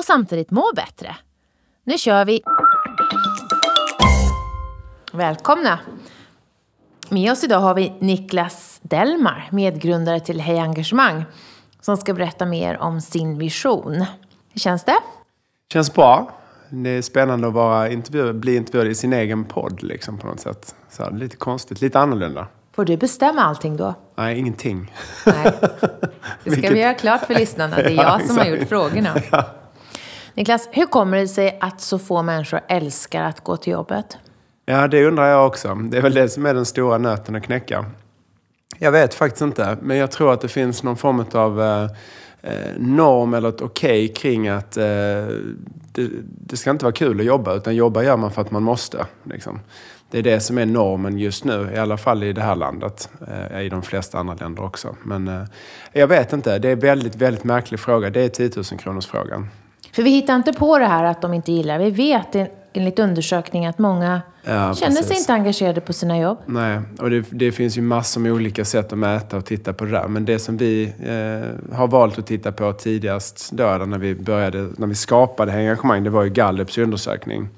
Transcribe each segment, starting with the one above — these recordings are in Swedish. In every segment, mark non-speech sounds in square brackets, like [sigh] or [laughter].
och samtidigt må bättre. Nu kör vi! Välkomna! Med oss idag har vi Niklas Delmar, medgrundare till Hej Engagemang, som ska berätta mer om sin vision. Hur känns det? Känns bra. Det är spännande att vara intervju bli intervjuad i sin egen podd liksom, på något sätt. Så här, lite konstigt, lite annorlunda. Får du bestämma allting då? Nej, ingenting. Nej. Det ska vi göra klart för lyssnarna. Det är [laughs] jag Ja, som har gjort frågorna. Ja. Niklas, hur kommer det sig att så få människor älskar att gå till jobbet? ja, det undrar jag också. Det är väl det som är den stora nöten att knäcka. Jag vet faktiskt inte, men jag tror att det finns någon form av eh, eh, norm eller ett okej kring att eh, det, det ska inte vara kul att jobba, utan jobba gör man för att man måste. Liksom. Det är det som är normen just nu, i alla fall i det här landet. Eh, I de flesta andra länder också. Men eh, jag vet inte, det är en väldigt, väldigt märklig fråga. Det är 10 000 kronors frågan. För vi hittar inte på det här att de inte gillar. Vi vet en- enligt undersökningar att många Ja, känner sig precis. inte engagerade på sina jobb. Nej, och det, det finns ju massor med olika sätt att mäta och titta på det där. Men det som vi eh, har valt att titta på tidigast då, när vi började, när vi skapade engagemang, det var ju Gallups undersökning.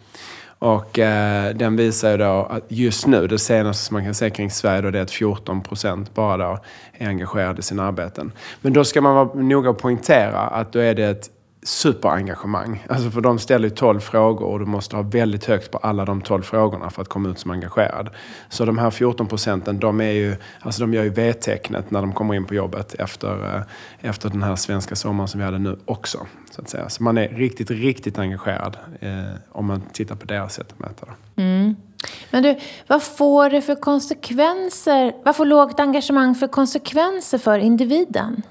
Och eh, den visar ju då att just nu, det senaste som man kan säga kring Sverige, då, det är att 14 procent bara då är engagerade i sina arbeten. Men då ska man vara noga och poängtera att då är det ett superengagemang. Alltså för de ställer ju 12 frågor och du måste ha väldigt högt på alla de 12 frågorna för att komma ut som engagerad. Så de här 14 procenten, de, är ju, alltså de gör ju V-tecknet när de kommer in på jobbet efter, eh, efter den här svenska sommaren som vi hade nu också. Så, att säga. så man är riktigt, riktigt engagerad eh, om man tittar på deras sätt att mäta det. Mm. Men du, vad får det för konsekvenser? Vad får lågt engagemang för konsekvenser för individen?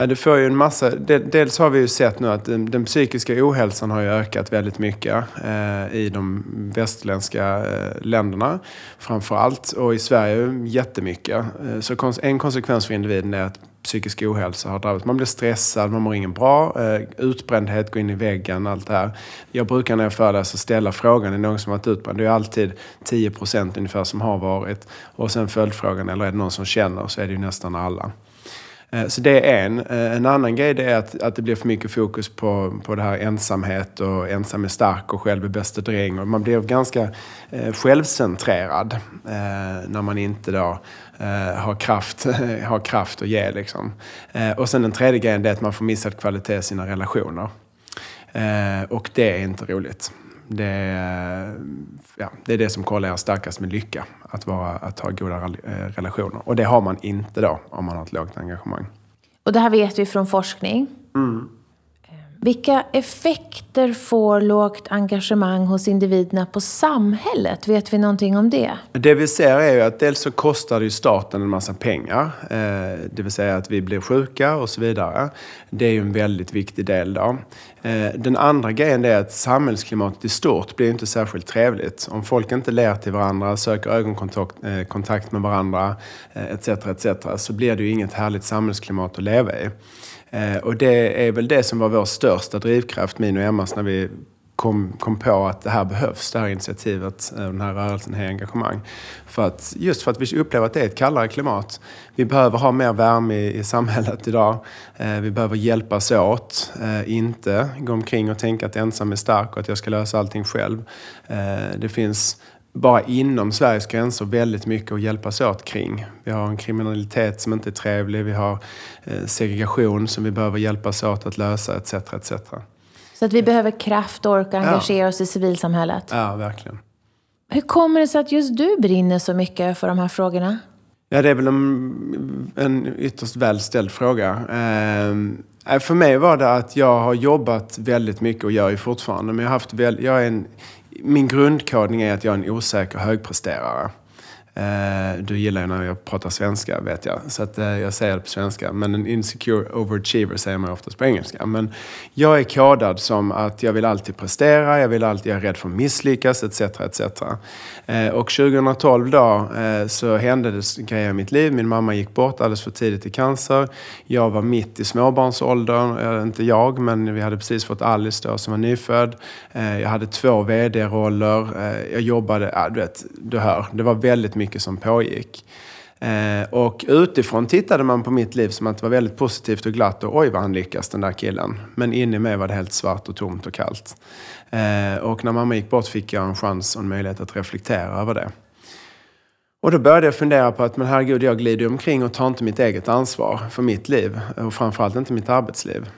Ja, det får ju en massa... Dels har vi ju sett nu att den, psykiska ohälsan har ju ökat väldigt mycket eh, i de västerländska eh, länderna framför allt och i Sverige jättemycket. Eh, så en konsekvens för individen är att psykisk ohälsa har drabbat. Man blir stressad, man mår ingen bra, eh, utbrändhet, går in i väggen, allt det här. Jag brukar när jag föreläser ställa frågan, är det någon som har varit utbränd? Det är alltid 10 procent ungefär som har varit. Och sen följdfrågan, eller är det någon som känner? Så är det ju nästan alla. Eh, så det är en. Eh, en annan grej det är att, att det blir för mycket fokus på, på det här ensamhet och ensam är stark och själv är bäste dräng. Och man blir ganska eh, självcentrerad eh, när man inte då eh, har, kraft, [laughs] har kraft att ge. Liksom. Eh, och sen den tredje grejen det är att man får missad kvalitet i sina relationer. Eh, och det är inte roligt. Det är, ja, det är det som korrelerar starkast med lycka, att, vara, att ha goda eh, relationer. Och det har man inte då om man har ett lågt engagemang. Och det här vet vi från forskning. Vilka effekter får lågt engagemang hos individerna på samhället? Vet vi någonting om det? Det vi ser är ju att dels så kostar det ju staten en massa pengar. Eh, det vill säga att vi blir sjuka och så vidare. Det är ju en väldigt viktig del då. Eh, den andra grejen är att samhällsklimatet i stort blir inte särskilt trevligt. Om folk inte ler till varandra, söker ögonkontakt eh, med varandra etc. etc. så blir det ju inget härligt samhällsklimat att leva i. Eh, och det är väl det som var vår största drivkraft, min och Emmas, när vi kom, kom på att det här behövs, det här initiativet, eh, den här rörelsen, här engagemang. För att, just för att vi upplever att det är ett kallare klimat. Vi behöver ha mer värme i, i samhället idag. Eh, vi behöver hjälpas åt, eh, inte gå omkring och tänka att ensam är stark och att jag ska lösa allting själv. Eh, det finns bara inom Sveriges gränser väldigt mycket att hjälpas åt kring. Vi har en kriminalitet som inte är trevlig, vi har eh, segregation som vi behöver hjälpas åt att lösa etc. etc. Så att vi behöver kraft och orka engagera oss i civilsamhället. Ja, verkligen. Hur kommer det sig att just du brinner så mycket för de här frågorna? Ja, det är väl en, en ytterst väl ställd fråga. Eh, för mig var det att jag har jobbat väldigt mycket och gör ju fortfarande. Men jag har haft väl, jag är en, min grundkodning är att jag är en osäker högpresterare. Eh, du gillar ju när jag pratar svenska, vet jag. Så att, eh, jag säger det på svenska. Men en insecure overachiever säger man oftast på engelska. Men jag är kodad som att jag vill alltid prestera, jag vill alltid, jag är rädd för att misslyckas, etc. etc. Eh, och 2012 då eh, så hände det grejer i mitt liv. Min mamma gick bort alldeles för tidigt i cancer. Jag var mitt i småbarnsåldern. Eh, inte jag, men vi hade precis fått Alice då som var nyfödd. Eh, jag hade två vd-roller. Jag jobbade, ja, du vet, du hör. Det var väldigt mycket som pågick. Eh, och utifrån tittade man på mitt liv som att det var väldigt positivt och glatt och oj vad han lyckas den där killen. Men inne i mig var det helt svart och tomt och kallt. Eh, och när mamma gick bort fick jag en chans och en möjlighet att reflektera över det. Och då började jag fundera på att men herregud, jag glider omkring och tar inte mitt eget ansvar för mitt liv och framförallt inte mitt arbetsliv.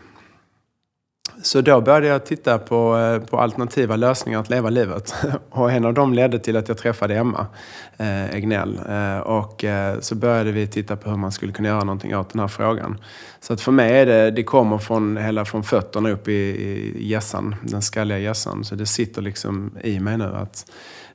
Så då började jag titta på, eh, på alternativa lösningar att leva livet. [laughs] Och en av dem ledde till att jag träffade Emma eh, Egnell. Eh, och eh, så började vi titta på hur man skulle kunna göra någonting åt den här frågan. Så att för mig är det, det kommer från, hela från fötterna upp i, i gässan, den skalliga gässan. Så det sitter liksom i mig nu att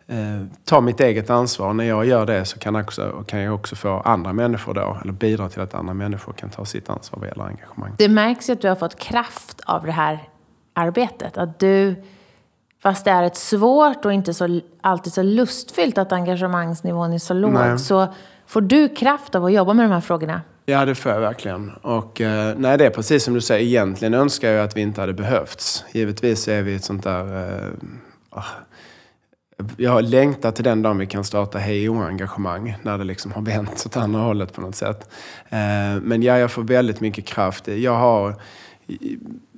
eh, ta mitt eget ansvar. När jag gör det så kan, också, kan jag också få andra människor då, eller bidra till att andra människor kan ta sitt ansvar vad gäller engagemang. Det märks ju att du har fått kraft av det här arbetet. Att du, fast det är ett svårt och inte så, alltid så lustfyllt att engagemangsnivån är så låg, nej. så får du kraft av att jobba med de här frågorna. Ja, det får jag verkligen. Och eh, nej, det är precis som du säger. Egentligen önskar jag att vi inte hade behövts. Givetvis är vi ett sånt där... Eh, jag längtar till den dagen vi kan starta Hej engagemang när det liksom har vänt åt andra hållet på något sätt. Eh, men ja, jag får väldigt mycket kraft. Jag har...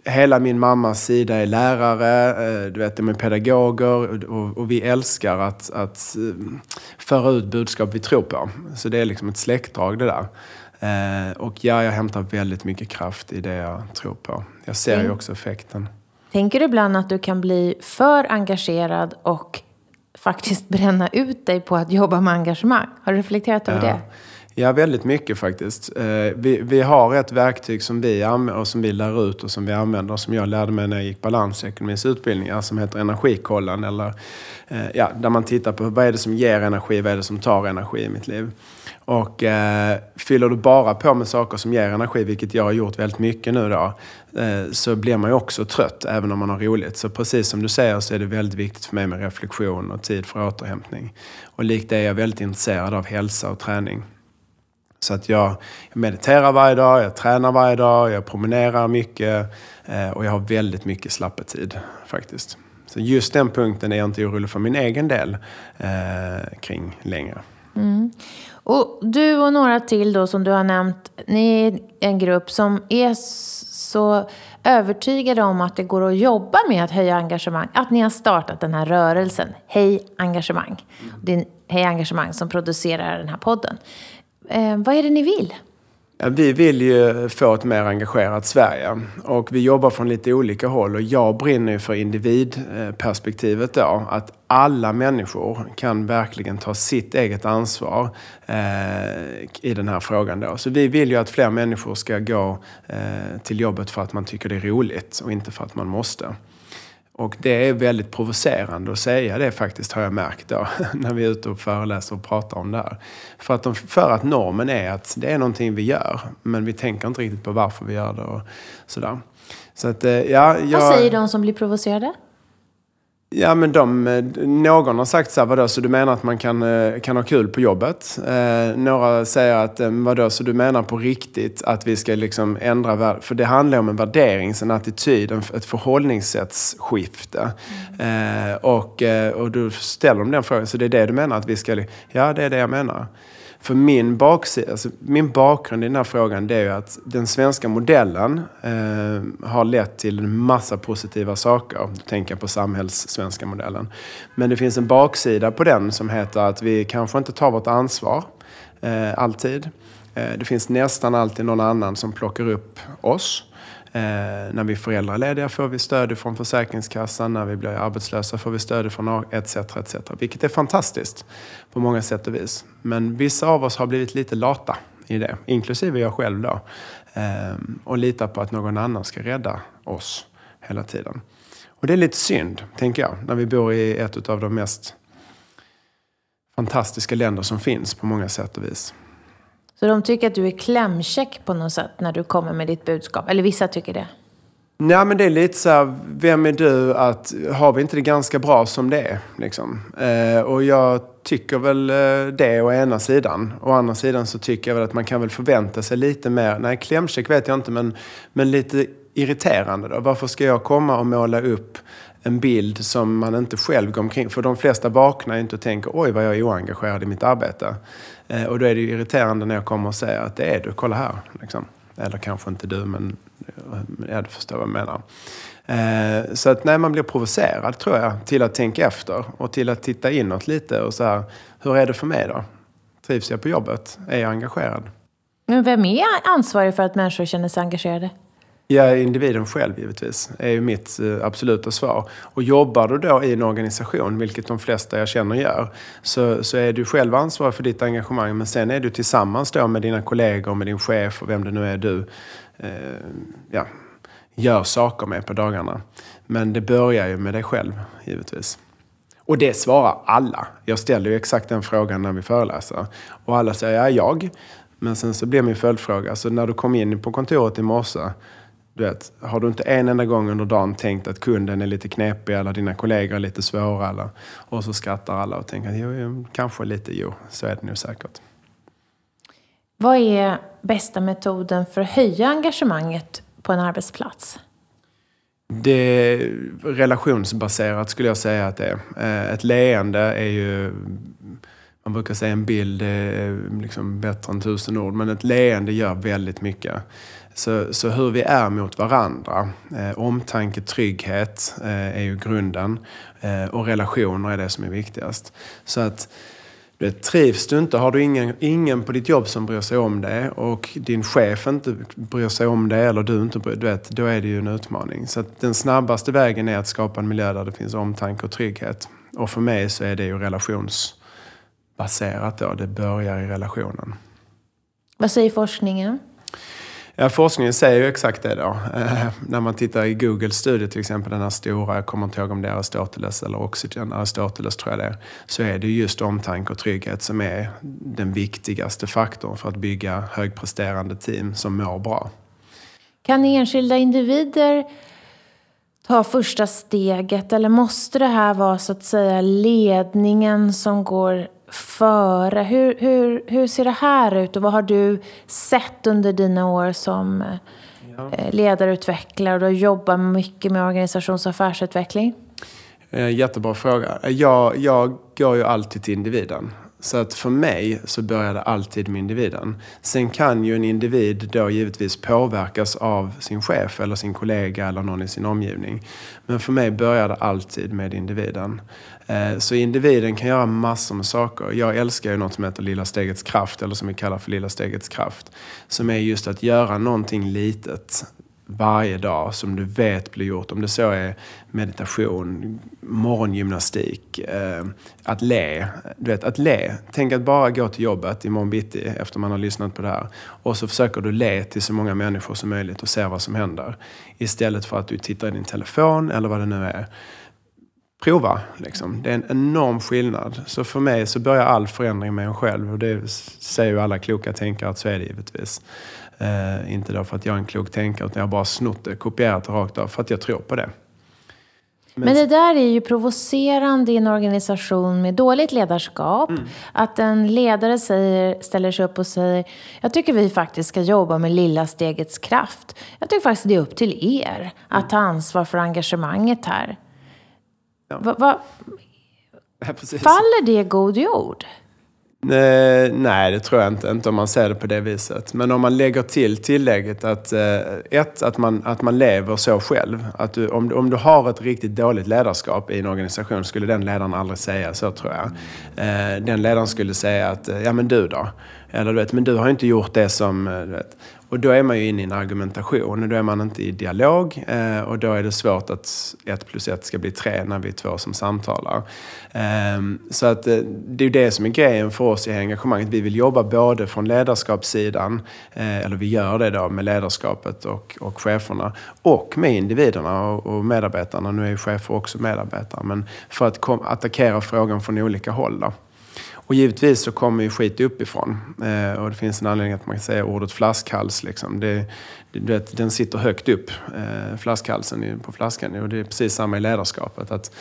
Hela min mammas sida är lärare, eh, du vet, de är pedagoger och, och vi älskar att, att eh, föra ut budskap vi tror på. Så det är liksom ett släktdrag det där. Och ja, jag hämtar väldigt mycket kraft i det jag tror på. Jag ser mm. ju också effekten. Tänker du ibland att du kan bli för engagerad och faktiskt bränna ut dig på att jobba med engagemang. Har du reflekterat över ja. det? Ja, väldigt mycket faktiskt. Eh, vi, vi har ett verktyg som vi, och som vi lär ut och som vi använder, som jag lärde mig när jag gick balansekonomins utbildningar, som heter Energikollen. Eller, eh, ja, där man tittar på vad är det som ger energi, vad är det som tar energi i mitt liv. Och eh, fyller du bara på med saker som ger energi, vilket jag har gjort väldigt mycket nu då, eh, så blir man ju också trött även om man har roligt. Så precis som du säger så är det väldigt viktigt för mig med reflektion och tid för återhämtning. Och likt det är jag väldigt intresserad av hälsa och träning. Så att jag, jag mediterar varje dag, jag tränar varje dag, jag promenerar mycket eh, och jag har väldigt mycket slappetid faktiskt. Så just den punkten är jag inte orolig för min egen del eh, kring längre. Mm. Och du och några till då som du har nämnt, ni är en grupp som är så övertygade om att det går att jobba med att höja engagemang. Att ni har startat den här rörelsen, Hej Engagemang. Det är Hej Engagemang som producerar den här podden. Eh, vad är det ni vill? Vi vill ju få ett mer engagerat Sverige och vi jobbar från lite olika håll och jag brinner ju för individperspektivet då. Att alla människor kan verkligen ta sitt eget ansvar eh, i den här frågan då. Så vi vill ju att fler människor ska gå eh, till jobbet för att man tycker det är roligt och inte för att man måste. Och det är väldigt provocerande att säga det faktiskt, har jag märkt då, [laughs] när vi är ute och föreläser och pratar om det här. För att, de, för att normen är att det är någonting vi gör, men vi tänker inte riktigt på varför vi gör det och sådär. Så att, eh, ja, jag, Vad säger de som blir provocerade? Ja, men de, någon har sagt så här, vadå, så du menar att man kan, eh, kan ha kul på jobbet? Eh, några säger att, eh, vadå, så du menar på riktigt att vi ska liksom ändra, för det handlar om en värdering, en attityd, ett förhållningssättsskifte. Mm. Eh, och, eh, och då ställer de den frågan, så det är det du menar att vi ska, ja det är det jag menar. För min, baksida, alltså min bakgrund i den här frågan det är ju att den svenska modellen eh, har lett till en massa positiva saker. Tänker på samhällssvenska modellen. Men det finns en baksida på den som heter att vi kanske inte tar vårt ansvar eh, alltid. Eh, det finns nästan alltid någon annan som plockar upp oss. Eh, när vi är föräldralediga får vi stöd från Försäkringskassan, när vi blir arbetslösa får vi stöd från etc. etc. Vilket är fantastiskt på många sätt och vis. Men vissa av oss har blivit lite lata i det, inklusive jag själv då. Eh, och litar på att någon annan ska rädda oss hela tiden. Och det är lite synd, tänker jag, när vi bor i ett av de mest fantastiska länder som finns på många sätt och vis. Så de tycker att du är klämkäck på något sätt när du kommer med ditt budskap? Eller vissa tycker det? Nej, men det är lite så här, vem är du att, har vi inte det ganska bra som det är? Liksom? Eh, och jag tycker väl eh, det å ena sidan. Å andra sidan så tycker jag väl att man kan väl förvänta sig lite mer, nej klämkäck vet jag inte, men, men lite irriterande då. Varför ska jag komma och måla upp en bild som man inte själv går omkring. För de flesta vaknar inte och tänker oj vad jag är oengagerad i mitt arbete. Eh, och då är det ju irriterande när jag kommer och säger att det är du, kolla här. Liksom. Eller kanske inte du, men eh, jag du förstår vad jag menar. Eh, så att nej, man blir provocerad tror jag till att tänka efter och till att titta inåt lite och så här, hur är det för mig då? Trivs jag på jobbet? Är jag engagerad? Men vem är ansvarig för att människor känner sig engagerade? Ja, individen själv givetvis, är ju mitt eh, absoluta svar. Och jobbar du då i en organisation, vilket de flesta jag känner gör, så, så är du själv ansvarig för ditt engagemang. Men sen är du tillsammans då med dina kollegor, med din chef och vem det nu är du eh, ja, gör saker med på dagarna. Men det börjar ju med dig själv, givetvis. Och det svarar alla. Jag ställer ju exakt den frågan när vi föreläser. Och alla säger ja, jag. Men sen så blir min följdfråga, så när du kom in på kontoret i morse, du vet, har du inte en enda gång under dagen tänkt att kunden är lite knepig eller dina kollegor är lite svåra? Eller, och så skrattar alla och tänker jo, jo, kanske lite, jo, så är det nog säkert. Vad är bästa metoden för att höja engagemanget på en arbetsplats? Det är relationsbaserat skulle jag säga att det är. Eh, ett leende är ju, man brukar säga en bild är liksom bättre än tusen ord, men ett leende gör väldigt mycket. Så, så hur vi är mot varandra, eh, omtanke, trygghet eh, är ju grunden eh, och relationer är det som är viktigast. Så att vet, trivs du inte, har du ingen, ingen på ditt jobb som bryr sig om det och din chef inte bryr sig om det eller du inte bryr dig, då är det ju en utmaning. Så att den snabbaste vägen är att skapa en miljö där det finns omtanke och trygghet. Och för mig så är det ju relationsbaserat då, det börjar i relationen. Vad säger forskningen? Ja, forskningen säger ju exakt det då. Eh, när man tittar i Googles studie till exempel, den här stora, jag kommer inte ihåg om det är Aristoteles eller Oxygen, Aristoteles tror jag det är, så är det just omtanke och trygghet som är den viktigaste faktorn för att bygga högpresterande team som mår bra. Kan enskilda individer ta första steget eller måste det här vara så att säga ledningen som går före? Hur, hur, hur ser det här ut och vad har du sett under dina år som ja. Eh, ledarutvecklare? Du har jobbat mycket med organisations och affärsutveckling. Eh, jättebra fråga. Jag, jag går ju alltid till individen. Så att för mig så börjar det alltid med individen. Sen kan ju en individ då givetvis påverkas av sin chef eller sin kollega eller någon i sin omgivning. Men för mig börjar det alltid med individen. Eh, så individen kan göra massor med saker. Jag älskar ju något som heter Lilla stegets kraft, eller som vi kallar för Lilla stegets kraft. Som är just att göra någonting litet varje dag som du vet blir gjort. Om det så är meditation, morgongymnastik, eh, att le. Du vet, att le. Tänk att bara gå till jobbet imorgon bitti efter man har lyssnat på det här. Och så försöker du le till så många människor som möjligt och se vad som händer. Istället för att du tittar i din telefon eller vad det nu är. Prova, liksom. Det är en enorm skillnad. Så för mig så börjar all förändring med en själv. Och det säger ju alla kloka tänkare att så är det givetvis. Eh, inte då för att jag är en klok tänkare, utan jag har bara snott det, kopierat det rakt av, för att jag tror på det. Men, Men det där är ju provocerande i en organisation med dåligt ledarskap. Mm. Att en ledare säger, ställer sig upp och säger Jag tycker vi faktiskt ska jobba med lilla stegets kraft. Jag tycker faktiskt det är upp till er att ta ansvar för engagemanget här. Ja. Va, va, [laughs] ja, faller det god jord? Eh, nej, det tror jag inte. Inte om man ser det på det viset. Men om man lägger till tillägget att eh, ett, att man, att man lever så själv. Att du, om, om du har ett riktigt dåligt ledarskap i en organisation skulle den ledaren aldrig säga så, tror jag. Eh, den ledaren skulle säga att, eh, ja men du då? Eller du vet, men du har inte gjort det som... Eh, du vet. Och då är man ju inne i en argumentation och då är man inte i dialog eh, och då är det svårt att ett plus ett ska bli tre när vi är två som samtalar. Eh, så att eh, det är ju det som är grejen för oss i engagemanget. Vi vill jobba både från ledarskapssidan, eh, eller vi gör det då med ledarskapet och, och cheferna, och med individerna och, och medarbetarna. Nu är ju chefer också medarbetare, men för att kom, attackera frågan från olika håll. Då. Och givetvis så kommer ju skit uppifrån. Eh, och det finns en anledning att man kan säga ordet flaskhals. Liksom. Det, det, vet, den sitter högt upp, eh, flaskhalsen på flaskan. Och det är precis samma i ledarskapet. Att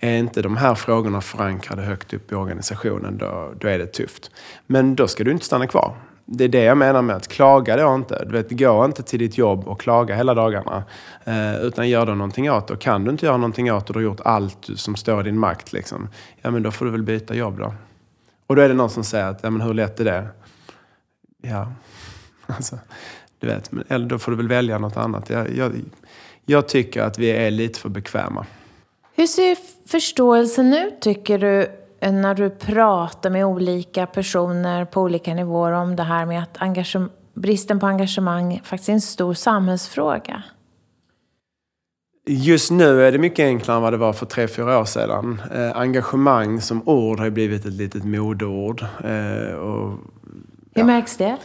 är inte de här frågorna förankrade högt upp i organisationen, då, då är det tufft. Men då ska du inte stanna kvar. Det är det jag menar med att klaga då inte. Du vet, gå inte till ditt jobb och klaga hela dagarna. Eh, utan gör då någonting åt det. Kan du inte göra någonting åt det och du har gjort allt som står i din makt, liksom, ja men då får du väl byta jobb då. Och då är det någon som säger att, ja men hur lätt är det? Ja, [laughs] alltså, du vet, eller då får du väl välja något annat. Jag, jag, jag tycker att vi är lite för bekväma. Hur ser förståelsen ut, tycker du, när du pratar med olika personer på olika nivåer om det här med att bristen på engagemang faktiskt är en stor samhällsfråga? Just nu är det mycket enklare än vad det var för tre, fyra år sedan. Eh, engagemang som ord har blivit ett litet modeord. Eh, och, ja. Hur märks det?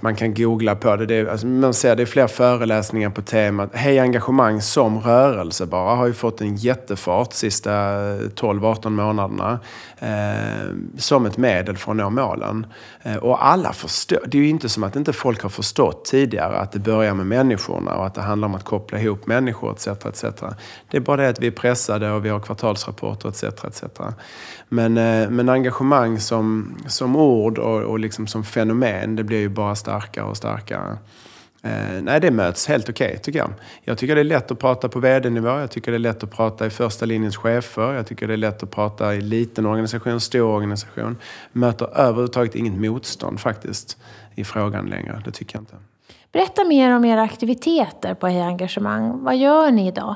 Man kan googla på det. det alltså man ser det är fler föreläsningar på temat Hej engagemang som rörelse bara har ju fått en jättefart sista 12-18 månaderna. Eh, som ett medel för att nå målen. Eh, och alla förstår. Det är ju inte som att inte folk har förstått tidigare att det börjar med människorna och att det handlar om att koppla ihop människor etc. etc. Det är bara det att vi är pressade och vi har kvartalsrapporter etc. etc. Men, eh, men engagemang som, som ord och, och liksom som fenomen det blir ju bara starkare och starkare. Eh, nej, det möts helt okej okay, tycker jag. Jag tycker det är lätt att prata på vd-nivå. Jag tycker det är lätt att prata i första linjens chefer. Jag tycker det är lätt att prata i liten organisation, stor organisation. Möter överhuvudtaget inget motstånd faktiskt i frågan längre. Det tycker jag inte. Berätta mer om era aktiviteter på Hej Engagemang. Vad gör ni idag?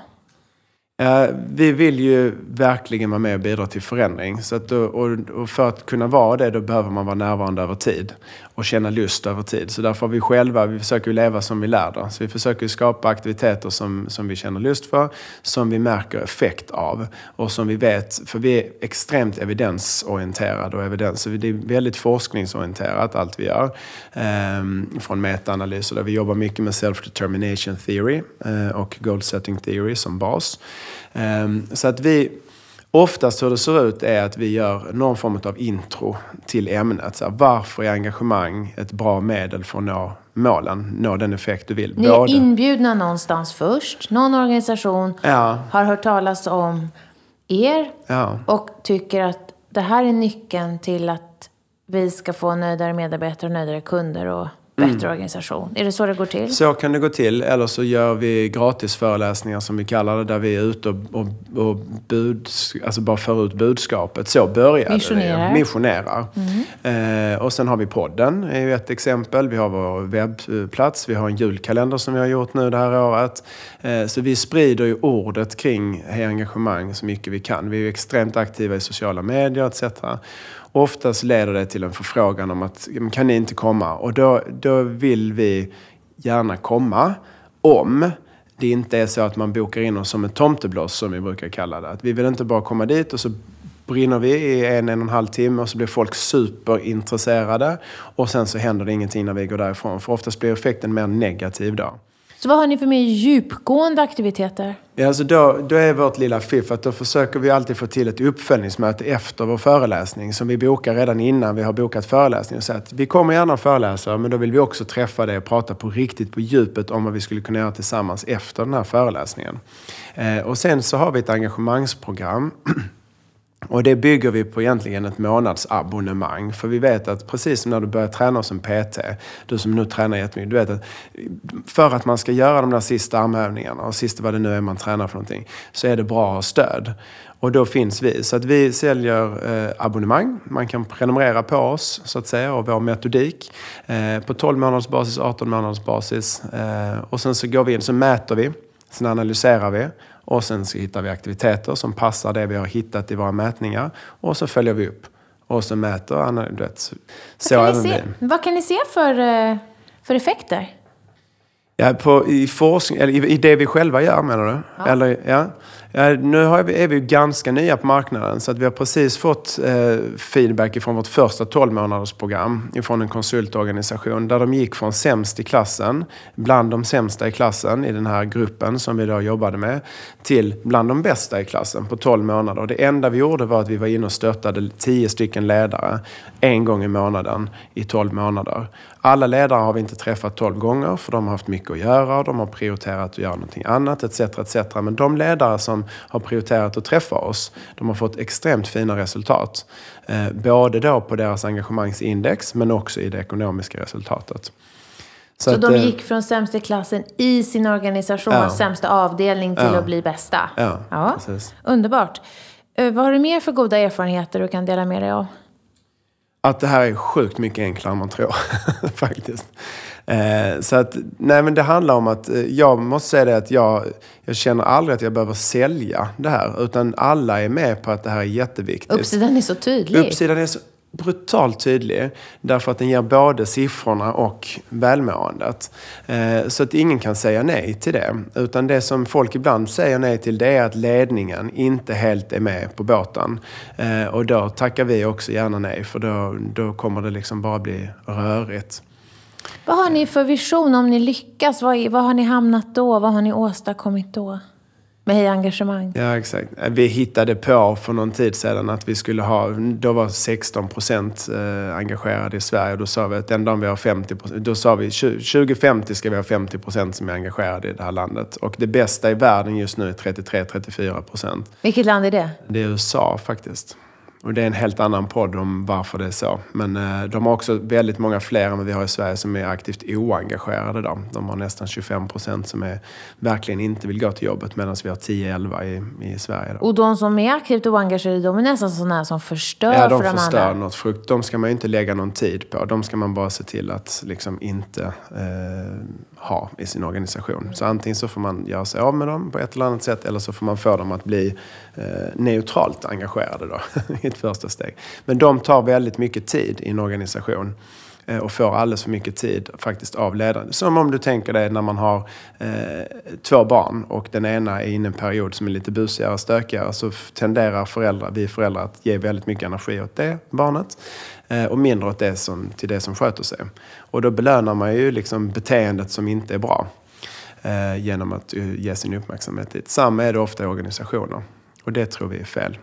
Vi vill ju verkligen vara med och bidra till förändring. Så att, och, för att kunna vara det, då behöver man vara närvarande över tid och känna lust över tid. Så därför har vi själva, vi försöker leva som vi lär Så vi försöker skapa aktiviteter som, som vi känner lust för, som vi märker effekt av och som vi vet, för vi är extremt evidensorienterade och evidens, så det är väldigt forskningsorienterat allt vi gör. Ehm, från metaanalyser där vi jobbar mycket med self-determination theory eh, och goal setting theory som bas. Ehm, så att vi Oftast hur det ser ut är att vi gör någon form av intro till ämnet. Så här, varför är engagemang ett bra medel för att nå målen, nå den effekt du vill? Ni är Både... inbjudna någonstans först. Någon organisation ja. har hört talas om er ja. och tycker att det här är nyckeln till att vi ska få nöjdare medarbetare och nöjdare kunder och bättre mm. organisation. Är det så det går till? Så kan det gå till. Eller så gör vi gratisföreläsningar som vi kallar det. Där vi är ute och, och, och bud, alltså bara för ut budskapet. Så börjar Missionerar. det. Missionerar. Mm. Eh, och sen har vi podden, är ju ett exempel. Vi har vår webbplats. Vi har en julkalender som vi har gjort nu det här året. Eh, så vi sprider ju ordet kring engagemang så mycket vi kan. Vi är extremt aktiva i sociala medier etc. Oftast leder det till en förfrågan om att kan ni inte komma? Och då, då vill vi gärna komma om det inte är så att man bokar in oss som ett tomtebloss som vi brukar kalla det. Att vi vill inte bara komma dit och så brinner vi i en, en och en halv timme och så blir folk superintresserade och sen så händer det ingenting när vi går därifrån. För oftast blir effekten mer negativ då. Så vad har ni för mer djupgående aktiviteter? Ja, alltså då, då är vårt lilla fiff att då försöker vi alltid få till ett uppföljningsmöte efter vår föreläsning som vi bokar redan innan vi har bokat föreläsningen. Så att vi kommer gärna föreläsa men då vill vi också träffa dig och prata på riktigt på djupet om vad vi skulle kunna göra tillsammans efter den här föreläsningen. Eh, och sen så har vi ett engagemangsprogram [clears throat] Och det bygger vi på egentligen ett månadsabonnemang. För vi vet att precis som när du börjar träna som PT, du som nu tränar jättemycket, du vet att för att man ska göra de där sista armhävningarna och sista vad det nu är man tränar för någonting, så är det bra att ha stöd. Och då finns vi. Så att vi säljer eh, abonnemang. Man kan prenumerera på oss så att säga och vår metodik. Eh, på 12 månaders basis, 18 månaders basis. Eh, och sen så går vi in, så mäter vi. Sen analyserar vi och sen så hittar vi aktiviteter som passar det vi har hittat i våra mätningar. Och så följer vi upp. Och så mäter du vet, så vad, kan ni se, vad kan ni se för, eh, för effekter? Ja, på, i, forskning, eller i, i det vi själva gör menar du? Ja. Eller, ja. Nu vi, är vi ju ganska nya på marknaden så att vi har precis fått eh, feedback från vårt första 12 månadersprogram från ifrån en konsultorganisation där de gick från sämst i klassen, bland de sämsta i klassen i den här gruppen som vi då jobbade med, till bland de bästa i klassen på 12 månader. Det enda vi gjorde var att vi var inne och stöttade 10 stycken ledare en gång i månaden i 12 månader. Alla ledare har vi inte träffat 12 gånger för de har haft mycket att göra, de har prioriterat att göra någonting annat etc. etc. Men de ledare som har prioriterat att träffa oss, de har fått extremt fina resultat. Eh, både då på deras engagemangsindex men också i det ekonomiska resultatet. Så, så att, de eh, gick från sämsta klassen i sin organisation, ja. sämsta avdelning, till ja. att bli bästa? Ja, ja. Underbart. Eh, vad har du mer för goda erfarenheter du kan dela med dig av? Att det här är sjukt mycket enklare än man tror, [laughs] faktiskt. Eh, så att, nej men det handlar om att, eh, jag måste säga det att jag, jag känner aldrig att jag behöver sälja det här. Utan alla är med på att det här är jätteviktigt. Uppsidan är så tydlig. Uppsidan är så brutalt tydlig. Därför att den ger både siffrorna och välmåendet. Eh, så att ingen kan säga nej till det. Utan det som folk ibland säger nej till det är att ledningen inte helt är med på båten. Eh, och då tackar vi också gärna nej för då, då kommer det liksom bara bli rörigt. Vad har ni för vision om ni lyckas? Vad, vad har ni hamnat då? Vad har ni åstadkommit då? Med Hej Engagemang? Ja, exakt. Vi hittade på för någon tid sedan att vi skulle ha, då var 16 procent eh, engagerade i Sverige. Då sa vi att den dagen vi har 50 procent, då sa vi 2050 ska vi ha 50 procent som är engagerade i det här landet. Och det bästa i världen just nu är 33-34 procent. Vilket land är det? Det är USA faktiskt. Och det är en helt annan podd om varför det är så. Men eh, de har också väldigt många fler än vad vi har i Sverige som är aktivt oengagerade. Då. De har nästan 25 procent som är, verkligen inte vill gå till jobbet medan vi har 10-11 i, i Sverige. Då. Och de som är aktivt oengagerade, de är nästan sådana som förstör ja, de för de förstör andra? något frukt. De ska man ju inte lägga någon tid på. De ska man bara se till att liksom inte eh, ha i sin organisation. Så antingen så får man göra sig av med dem på ett eller annat sätt eller så får man få dem att bli eh, neutralt engagerade då, [laughs] mitt första steg. Men de tar väldigt mycket tid i en organisation eh, och får alldeles för mycket tid faktiskt av ledaren. Som om du tänker dig när man har eh, två barn och den ena är inne i en period som är lite busigare och stökigare så tenderar föräldrar, vi föräldrar att ge väldigt mycket energi åt det barnet eh, och mindre åt det som, till det som sköter sig. Och då belönar man ju liksom beteendet som inte är bra eh, genom att eh, ge sin uppmärksamhet dit. Samma är det ofta i organisationer och det tror vi är fel.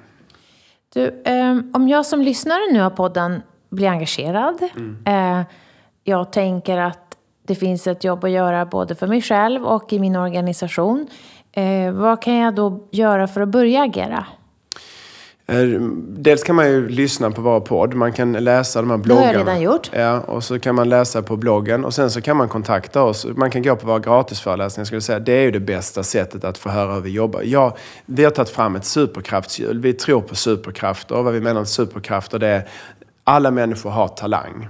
Du, eh, om jag som lyssnare nu av podden blir engagerad. Mm. Eh, jag tänker att det finns ett jobb att göra både för mig själv och i min organisation. Eh, vad kan jag då göra för att börja agera? Eh, dels kan man ju lyssna på vår podd. Man kan läsa de här bloggarna. Det har jag redan gjort. Ja, och så kan man läsa på bloggen. Och sen så kan man kontakta oss. Man kan gå på våra gratisföreläsningar. Skulle säga. Det är ju det bästa sättet att få höra hur vi jobbar. Ja, vi har tagit fram ett superkraftshjul. Vi tror på superkrafter. Och vad vi menar med superkrafter det är alla människor har talang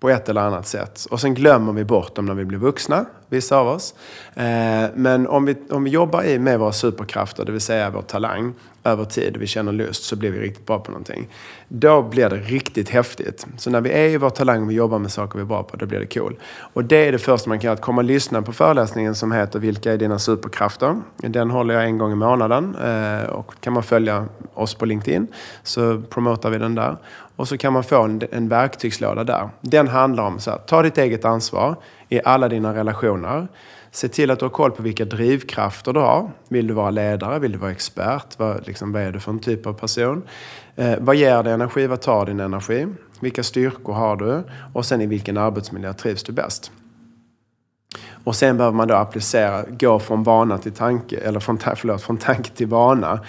på ett eller annat sätt. Och sen glömmer vi bort dem när vi blir vuxna, vissa av oss. Eh, men om vi, om vi jobbar med våra superkrafter, det vill säga vår talang, över tid vi känner lust så blir vi riktigt bra på någonting. Då blir det riktigt häftigt. Så när vi är i vår talang och vi jobbar med saker vi är bra på, då blir det cool. Och det är det första man kan göra, att komma och lyssna på föreläsningen som heter Vilka är dina superkrafter? Den håller jag en gång i månaden eh, och kan man följa oss på LinkedIn så promotar vi den där. Och så kan man få en, en verktygslåda där. Den handlar om så här, ta ditt eget ansvar i alla dina relationer. Se till att du har koll på vilka drivkrafter du har. Vill du vara ledare? Vill du vara expert? Vad, liksom, vad är du för en typ av person? Eh, vad ger dig energi? Vad tar din energi? Vilka styrkor har du? Och sen i vilken arbetsmiljö trivs du bäst? Och sen behöver man då applicera, gå från vana till tanke, eller från, förlåt, från tanke till vana.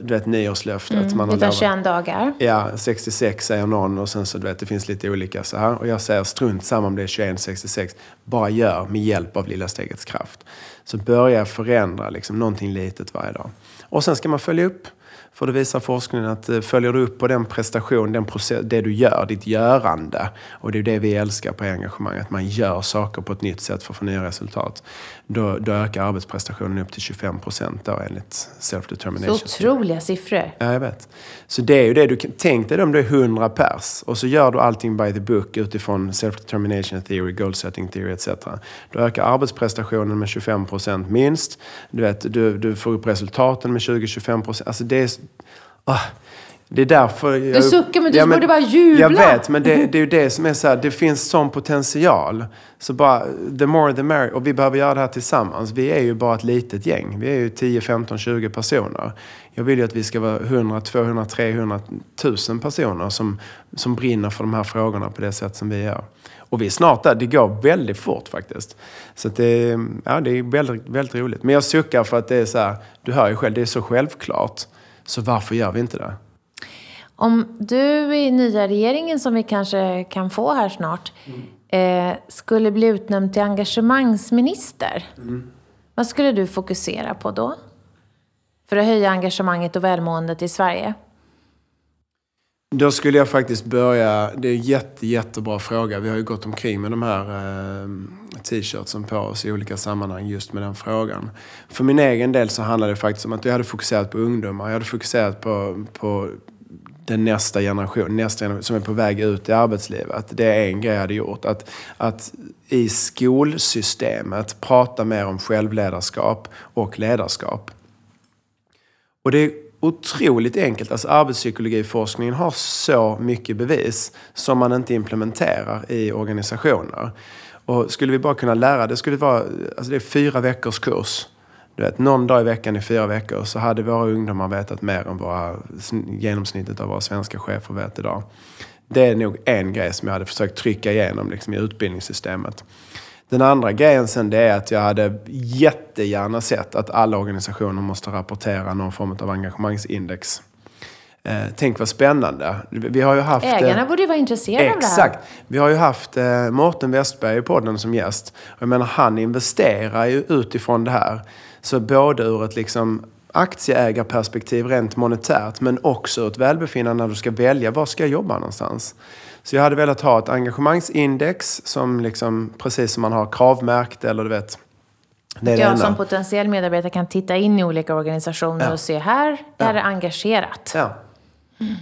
Du vet nyårslöftet. Mm, man har det tar 21 dagar. Ja, 66 säger någon och sen så du vet det finns lite olika så här. Och jag säger strunt samma om det är 21, 66. Bara gör med hjälp av lilla stegets kraft. Så börja förändra liksom någonting litet varje dag. Och sen ska man följa upp. För det visar forskningen att eh, följer du upp på den prestation, den process, det du gör, ditt görande. Och det är det vi älskar på engagemang, att man gör saker på ett nytt sätt för att få nya resultat. Då, då ökar arbetsprestationen upp till 25 procent enligt self-determination. Så otroliga siffror. Ja, jag vet. Så det är ju det du Tänk dig om du är 100 pers och så gör du allting by the book utifrån self-determination theory, goal setting theory etc. Då ökar arbetsprestationen med 25 procent minst. Du, vet, du, du får upp resultaten med 20-25 procent. Alltså det är... Ah, det är därför... Jag, du suckar men du ja, men, borde bara jubla. Jag vet, men det, det är ju det som är så här, det finns sån potential. Så bara, the more the merrier. Och vi behöver göra det här tillsammans. Vi är ju bara ett litet gäng. Vi är ju 10, 15, 20 personer. Jag vill ju att vi ska vara 100, 200, 300 000 personer som, som brinner för de här frågorna på det sätt som vi gör. Och vi är snart där. Det går väldigt fort faktiskt. Så det, ja, det är väldigt, väldigt roligt. Men jag suckar för att det är så här, du hör ju själv, det är så självklart. Så varför gör vi inte det? Om du i nya regeringen, som vi kanske kan få här snart, mm. eh, skulle bli utnämnd till engagemangsminister. Mm. Vad skulle du fokusera på då? För att höja engagemanget och välmåendet i Sverige? Då skulle jag faktiskt börja, det är en jätte, jättebra fråga. Vi har ju gått omkring med de här eh, t-shirtsen på oss i olika sammanhang just med den frågan. För min egen del så handlar det faktiskt om att jag hade fokuserat på ungdomar. Jag hade fokuserat på, på den nästa generation, nästa generation som är på väg ut i arbetslivet. Det är en grej jag hade gjort. Att, att i skolsystemet prata mer om självledarskap och ledarskap. Och det är otroligt enkelt. Alltså arbetspsykologiforskningen har så mycket bevis som man inte implementerar i organisationer. Och skulle vi bara kunna lära, det skulle vara, alltså det är fyra veckors kurs. Du vet, någon dag i veckan i fyra veckor så hade våra ungdomar vetat mer än våra, genomsnittet av våra svenska chefer vet idag. Det är nog en grej som jag hade försökt trycka igenom liksom, i utbildningssystemet. Den andra grejen sen det är att jag hade jättegärna sett att alla organisationer måste rapportera någon form av engagemangsindex. Eh, tänk vad spännande. Vi har ju haft, Ägarna eh, borde ju vara intresserade exakt. av det här. Exakt. Vi har ju haft eh, Mårten Westberg i podden som gäst. Jag menar, han investerar ju utifrån det här. Så både ur ett liksom aktieägarperspektiv rent monetärt men också ur ett välbefinnande när du ska välja var ska jag jobba någonstans. Så jag hade velat ha ett engagemangsindex som liksom, precis som man har kravmärkt eller du vet. Det är jag som potentiell medarbetare kan titta in i olika organisationer ja. och se här, det här ja. är engagerat. Ja. Mm.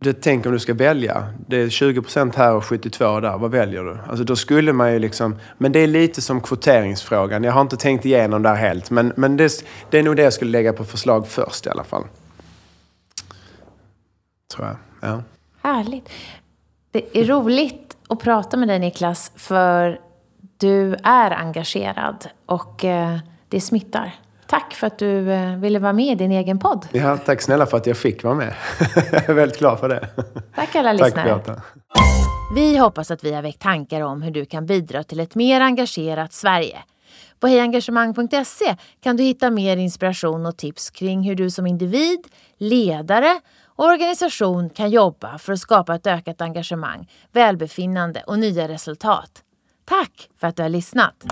Du, tänk om du ska välja. Det är 20% här och 72 där. Vad väljer du? Alltså då skulle man ju liksom... Men det är lite som kvoteringsfrågan. Jag har inte tänkt igenom det här helt. Men, men det, det är nog det jag skulle lägga på förslag först i alla fall. Tror jag. Ja. Härligt. Det är roligt att prata med dig Niklas, för du är engagerad och eh, det smittar. Tack för att du eh, ville vara med i din egen podd. Ja, tack snälla för att jag fick vara med. [laughs] jag är väldigt glad för det. Tack alla tack, lyssnare. Beata. Vi hoppas att vi har väckt tankar om hur du kan bidra till ett mer engagerat Sverige. På hejengagemang.se kan du hitta mer inspiration och tips kring hur du som individ, ledare organisation kan jobba för att skapa ett ökat engagemang, välbefinnande och nya resultat. Tack för att du har lyssnat!